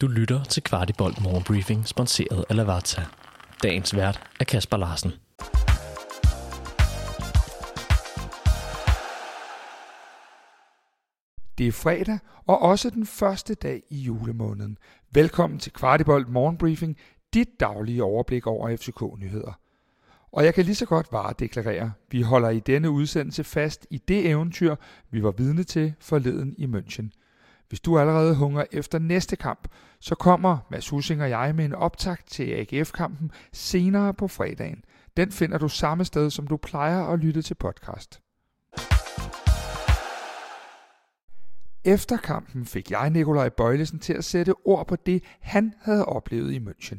Du lytter til Kvartibolt Morgenbriefing, sponsoreret af Lavazza. Dagens vært er Kasper Larsen. Det er fredag, og også den første dag i julemåneden. Velkommen til Kvartibolt Morgenbriefing, dit daglige overblik over FCK-nyheder. Og jeg kan lige så godt bare deklarere, vi holder i denne udsendelse fast i det eventyr, vi var vidne til forleden i München. Hvis du allerede hungrer efter næste kamp, så kommer Mads Hussing og jeg med en optakt til AGF-kampen senere på fredagen. Den finder du samme sted, som du plejer at lytte til podcast. Efter kampen fik jeg Nikolaj Bøjlesen til at sætte ord på det, han havde oplevet i München.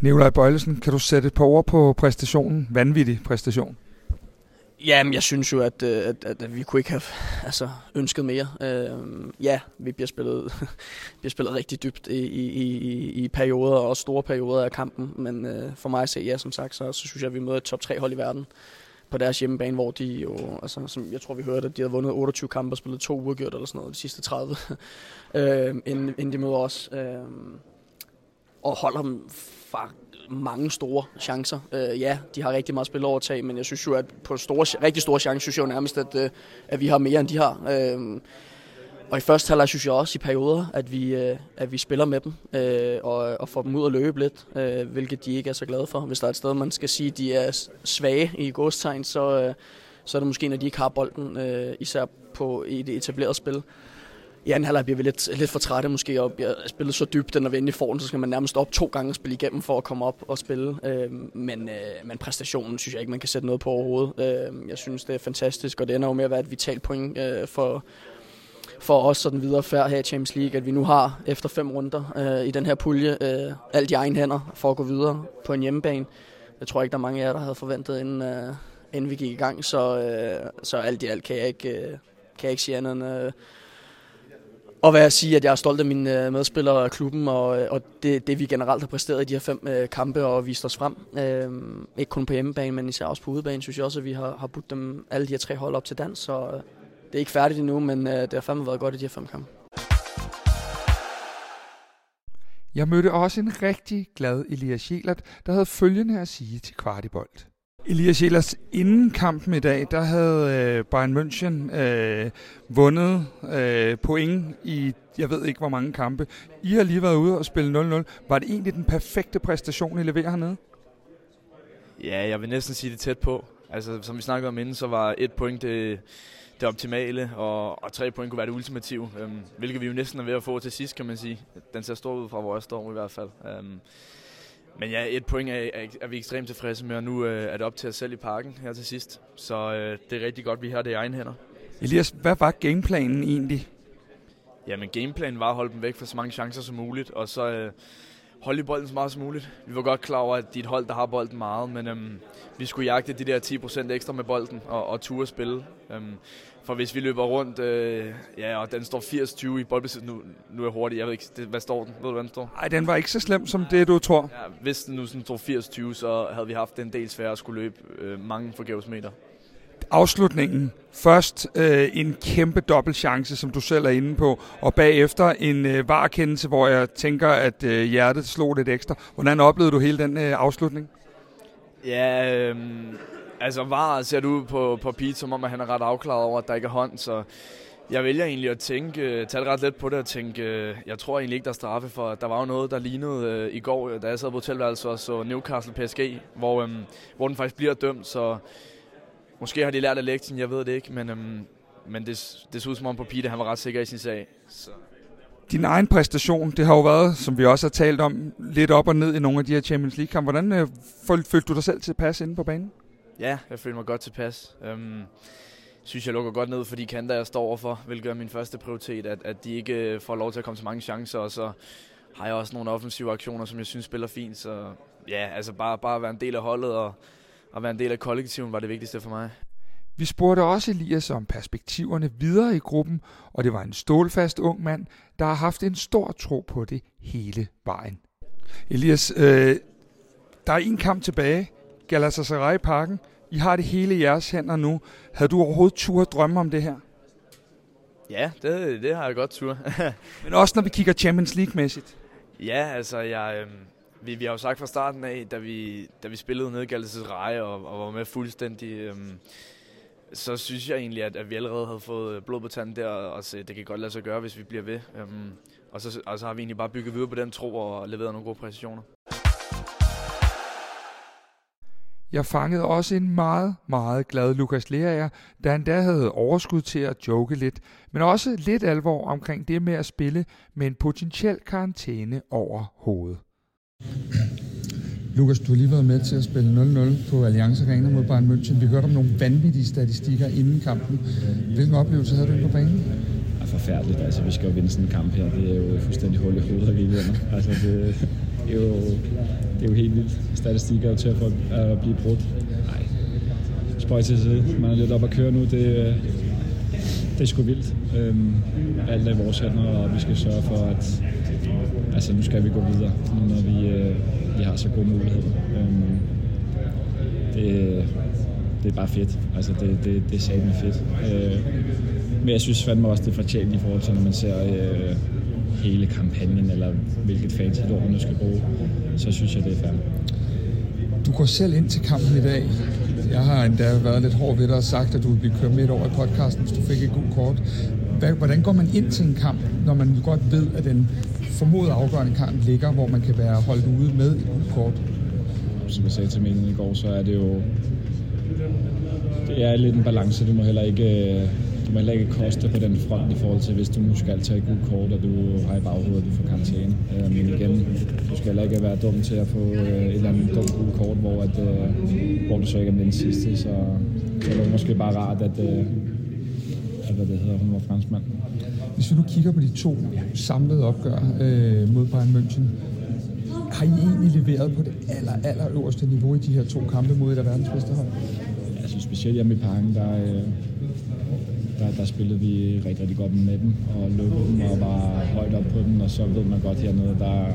Nikolaj Bøjlesen, kan du sætte et par ord på præstationen? Vanvittig præstation. Jamen, jeg synes jo, at, øh, at, at, at vi kunne ikke have altså, ønsket mere. Øh, ja, vi bliver spillet, bliver spillet rigtig dybt i, i, i, i perioder, og store perioder af kampen. Men øh, for mig at se, ja, som sagt, så, så synes jeg, at vi møder et top 3 hold i verden på deres hjemmebane, hvor de jo, altså, som jeg tror, vi hørte, at de havde vundet 28 kampe og spillet to uafgjort eller sådan noget de sidste 30, øh, inden, inden de møder os. Øh, og holder dem fra mange store chancer. Øh, ja, de har rigtig meget spil spilovertag, men jeg synes jo, at på store, rigtig store chancer, synes jeg jo nærmest, at, øh, at vi har mere, end de har. Øh, og i første halvleg synes jeg også i perioder, at vi, øh, at vi spiller med dem øh, og, og får dem ud at løbe lidt, øh, hvilket de ikke er så glade for. Hvis der er et sted, man skal sige, at de er svage i godstegn, så, øh, så er det måske, når de ikke har bolden, øh, især på, i det etablerede spil. I anden halvleg bliver vi lidt, lidt for trætte måske, og bliver spillet så dybt, når vi endelig får den, så skal man nærmest op to gange og spille igennem for at komme op og spille. Øh, men, øh, men præstationen synes jeg ikke, man kan sætte noget på overhovedet. Øh, jeg synes, det er fantastisk, og det ender jo med at være et vitalt point øh, for, for os sådan videre færd her i Champions League, at vi nu har efter fem runder øh, i den her pulje øh, alt i egen hænder for at gå videre på en hjemmebane. Jeg tror ikke, der er mange af jer, der havde forventet, inden, øh, inden vi gik i gang, så, øh, så alt i alt kan jeg ikke, øh, kan jeg ikke sige andet end... Øh, og hvad jeg sige, at jeg er stolt af mine øh, medspillere og klubben, og, øh, og det, det vi generelt har præsteret i de her fem øh, kampe og vist os frem. Øh, ikke kun på hjemmebane, men især også på udebane, synes jeg også, at vi har, har budt dem alle de her tre hold op til dans, så øh, det er ikke færdigt endnu, men øh, det har fandme været godt i de her fem kampe. Jeg mødte også en rigtig glad Elias Jelert, der havde følgende at sige til Kvartibolt. Elias Jelers, inden kampen i dag, der havde øh, Bayern München øh, vundet øh, point i, jeg ved ikke hvor mange kampe. I har lige været ude og spille 0-0. Var det egentlig den perfekte præstation, I leverer hernede? Ja, jeg vil næsten sige det tæt på. Altså, som vi snakkede om inden, så var et point det, det optimale, og, og tre point kunne være det ultimative, øhm, hvilket vi jo næsten er ved at få til sidst, kan man sige. Den ser stor ud fra, hvor jeg står i hvert fald. Øhm, men ja, et point er, er, vi ekstremt tilfredse med, og nu øh, er det op til os selv i parken her til sidst. Så øh, det er rigtig godt, vi har det i egen hænder. Elias, hvad var gameplanen egentlig? Jamen, gameplanen var at holde dem væk fra så mange chancer som muligt, og så øh, holde i bolden så meget som muligt. Vi var godt klar over, at de er et hold, der har bolden meget, men øhm, vi skulle jagte de der 10% ekstra med bolden og, og ture spille. Øhm, for hvis vi løber rundt, øh, ja, og den står 80-20 i boldbesiddelse, nu, nu er jeg hurtig, jeg ved ikke, det, hvad står den? Ved du, hvad den står? Nej, den var ikke så slem som det, du tror. Ja, hvis den nu sådan står 80-20, så havde vi haft en del sværere at skulle løbe øh, mange forgæves meter. Afslutningen. Først øh, en kæmpe dobbelt chance, som du selv er inde på, og bagefter en øh, varkendelse, hvor jeg tænker, at øh, hjertet slog lidt ekstra. Hvordan oplevede du hele den øh, afslutning? Ja, øh, altså var ser du ud på, på Pete, som om at han er ret afklaret over, at der ikke er hånd, så jeg vælger egentlig at tænke, øh, tage ret let på det og tænke, øh, jeg tror egentlig ikke, der er straffe, for der var jo noget, der lignede øh, i går, øh, da jeg sad på hotelværelset og så Newcastle PSG, hvor, øhm, hvor den faktisk bliver dømt, så måske har de lært af lektien, jeg ved det ikke, men, øhm, men det, det så ud som om på Pete, han var ret sikker i sin sag. Så. Din egen præstation, det har jo været, som vi også har talt om, lidt op og ned i nogle af de her Champions League-kampe. Hvordan øh, følte du dig selv tilpas inde på banen? Ja, jeg føler mig godt tilpas. Øhm, synes, jeg lukker godt ned for de kanter, jeg står overfor, hvilket er min første prioritet, at, at de ikke øh, får lov til at komme til mange chancer, og så har jeg også nogle offensive aktioner, som jeg synes spiller fint, så ja, altså bare, bare at være en del af holdet og, og være en del af kollektiven var det vigtigste for mig. Vi spurgte også Elias om perspektiverne videre i gruppen, og det var en stålfast ung mand, der har haft en stor tro på det hele vejen. Elias, øh, der er en kamp tilbage. Galatasaray i parken. I har det hele i jeres hænder nu. Havde du overhovedet tur drømme om det her? Ja, det, det har jeg godt tur. Men også når vi kigger Champions League-mæssigt? Ja, altså, jeg, øh, vi, vi har jo sagt fra starten af, da vi, da vi spillede ned i Reje og, og var med fuldstændig, øh, så synes jeg egentlig, at, at vi allerede havde fået blod på tanden der, og så, det kan godt lade sig gøre, hvis vi bliver ved. Øh, og, så, og så har vi egentlig bare bygget videre på den tro og leveret nogle gode præcisioner. Jeg fangede også en meget, meget glad Lukas Lerager, da han da havde overskud til at joke lidt, men også lidt alvor omkring det med at spille med en potentiel karantæne over hovedet. Lukas, du har lige været med til at spille 0-0 på Allianz Arena mod Bayern München. Vi hørte om nogle vanvittige statistikker inden kampen. Hvilken oplevelse havde du på banen? er forfærdeligt. Altså, vi skal jo vinde sådan en kamp her. Det er jo fuldstændig hul i hovedet, vinder. Altså, det, det, er jo, det er jo helt vildt. Statistik er jo til at, få, at blive brudt. Nej, spøj til side. Man er lidt op at køre nu. Det, øh, det er sgu vildt. Øhm, alt er i vores hænder, og vi skal sørge for, at altså, nu skal vi gå videre, nu når vi, øh, vi har så gode muligheder. Øhm, det, det er bare fedt. Altså, det, det, det er satme fedt. Øh, men jeg synes fandme også, det er fortjent i forhold til, når man ser øh, hele kampagnen, eller hvilket fancy ord man nu skal bruge, så synes jeg, det er fair. Du går selv ind til kampen i dag. Jeg har endda været lidt hård ved dig og sagt, at du ville blive kørt midt over i podcasten, hvis du fik et god kort. Hvordan går man ind til en kamp, når man godt ved, at den formodet afgørende kamp ligger, hvor man kan være holdt ude med et godt kort? Som jeg sagde til meningen i går, så er det jo det er lidt en balance. Du må heller ikke må heller ikke koste på den front i forhold til, hvis du nu skal tage et gult kort, og du har i baghovedet, du får karantæne. Øh, men igen, du skal heller ikke være dum til at få øh, et eller andet dumt gult kort, hvor, at, øh, hvor du så ikke er den sidste. Så, så er det måske bare rart, at, øh, at hvad det hedder, hun var franskmand. Hvis vi nu kigger på de to samlede opgør øh, mod Bayern München, har I egentlig leveret på det aller, aller øverste niveau i de her to kampe mod et af verdens bedste hold? Jeg synes specielt hjemme i Parken, der, øh, der, der spillede vi rigtig, rigtig godt med dem og lukkede dem og var højt op på dem, og så ved man godt hernede, der,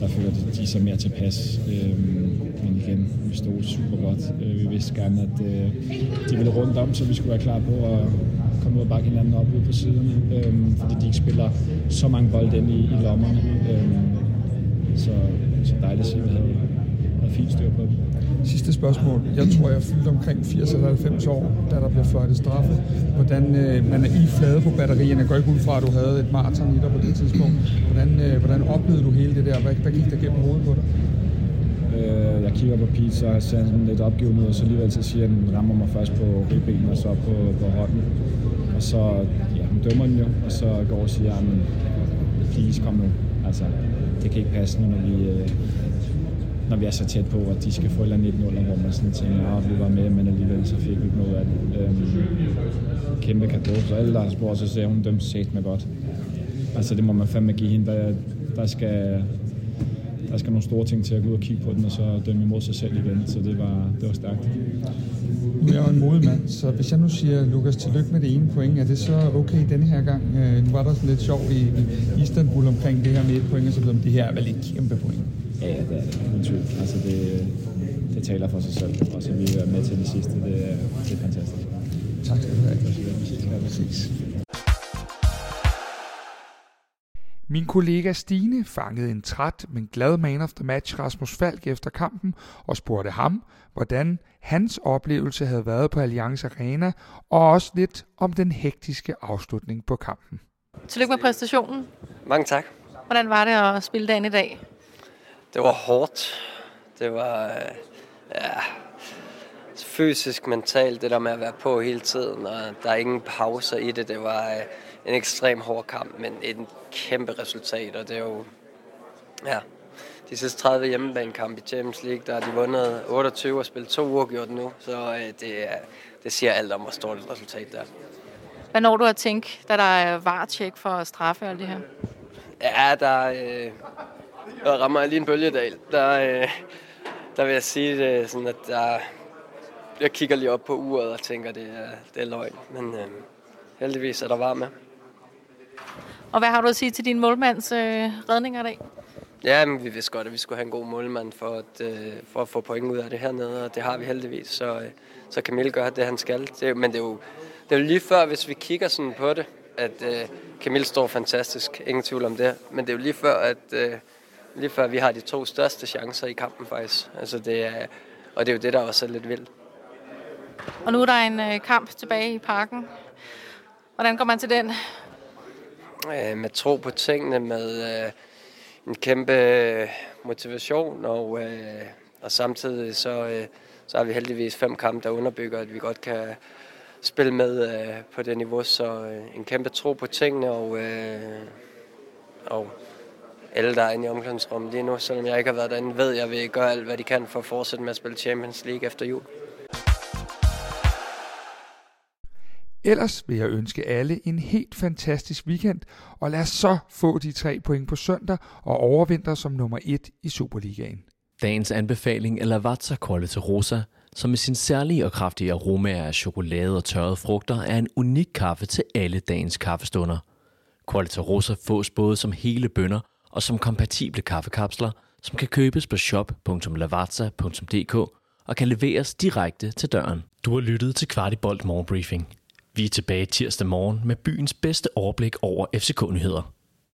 der føler de, de sig mere tilpas. Øhm, men igen, vi stod super godt. Øh, vi vidste gerne, at øh, de ville rundt om, så vi skulle være klar på at komme ud og bakke hinanden op ude på siderne, øhm, fordi de ikke spiller så mange bolde ind i, i lommerne. Øhm, så, så dejligt at se, at vi havde, havde fint styr på dem. Sidste spørgsmål. Jeg tror, jeg fyldte omkring 80 eller 90 år, da der blev fløjtet straffe. Hvordan øh, man er i flade på batterierne. Jeg går ikke ud fra, at du havde et maraton i dig på det tidspunkt. Hvordan, øh, hvordan oplevede du hele det der? Hvad, hvad gik der gennem hovedet på dig? Øh, jeg kigger på Pete, så ser han sådan lidt opgivet ud, og så alligevel så siger han, rammer mig først på ribben og så på, på hånden. Og så, ja, han dømmer den jo, og så går og siger, please, kom nu. Altså, det kan ikke passe når vi, øh, når vi er så tæt på, at de skal få et eller andet 0 hvor man sådan tænker, at vi var med, men alligevel så fik vi ikke noget af det. Øhm, kæmpe kado. Så alle, der har spurgt, så ser hun dem set med godt. Altså det må man fandme give hende. Der, der skal, der skal nogle store ting til at gå ud og kigge på den, og så dømme imod sig selv igen. Så det var, det var stærkt. Nu er jeg jo en modemand, så hvis jeg nu siger, Lukas, tillykke med det ene point, er det så okay denne her gang? Øh, nu var der sådan lidt sjov i, i Istanbul omkring det her med et point, og så videre, det her er vel et kæmpe point? Ja, det er det. Uden tvivl. Altså, det, det taler for sig selv. Og så vi er med til det sidste. Det, det er fantastisk. Tak skal du have. Ja, præcis. Min kollega Stine fangede en træt, men glad man of the match Rasmus Falk efter kampen og spurgte ham, hvordan hans oplevelse havde været på Allianz Arena, og også lidt om den hektiske afslutning på kampen. Tillykke med præstationen. Mange tak. Hvordan var det at spille dagen i dag? Det var hårdt. Det var øh, ja, fysisk, mentalt, det der med at være på hele tiden, og der er ingen pauser i det. Det var øh, en ekstrem hård kamp, men en kæmpe resultat, og det er jo, ja, de sidste 30 hjemmebanekamp i Champions League, der har de vundet 28 og spillet to uger gjort nu, så øh, det, det siger alt om, hvor stort et resultat der. Hvad når du at tænke, da der er varetjek for straffe alt det her? Ja, der, øh, der rammer lige en bølgedal. Der, øh, der vil jeg sige det sådan, at der, jeg kigger lige op på uret og tænker, det er, det er løgn. Men øh, heldigvis er der var med. Og hvad har du at sige til din målmands øh, redninger i dag? Ja, men vi vidste godt, at vi skulle have en god målmand for at, øh, for at få point ud af det hernede, og det har vi heldigvis. Så, øh, så Camille gør det, han skal. Det, men det er, jo, det er jo lige før, hvis vi kigger sådan på det, at øh, Camille står fantastisk, ingen tvivl om det. Men det er jo lige før, at øh, lige før vi har de to største chancer i kampen faktisk. Altså det er, og det er jo det, der også er lidt vildt. Og nu er der en øh, kamp tilbage i parken. Hvordan går man til den? Øh, med tro på tingene, med øh, en kæmpe motivation, og, øh, og samtidig så, øh, så har vi heldigvis fem kampe, der underbygger, at vi godt kan spille med øh, på det niveau. Så øh, en kæmpe tro på tingene, og, øh, og alle, der er inde i omklædningsrummet lige nu, selvom jeg ikke har været derinde, ved, at jeg vil gøre alt, hvad de kan for at fortsætte med at spille Champions League efter jul. Ellers vil jeg ønske alle en helt fantastisk weekend, og lad os så få de tre point på søndag og overvinter som nummer et i Superligaen. Dagens anbefaling er Lavazza Quality Rosa, som med sin særlige og kraftige aromaer af chokolade og tørrede frugter er en unik kaffe til alle dagens kaffestunder. Quality Rosa fås både som hele bønder og som kompatible kaffekapsler, som kan købes på shop.lavazza.dk og kan leveres direkte til døren. Du har lyttet til Kvartibolt Morgenbriefing. Vi er tilbage tirsdag morgen med byens bedste overblik over FCK-nyheder.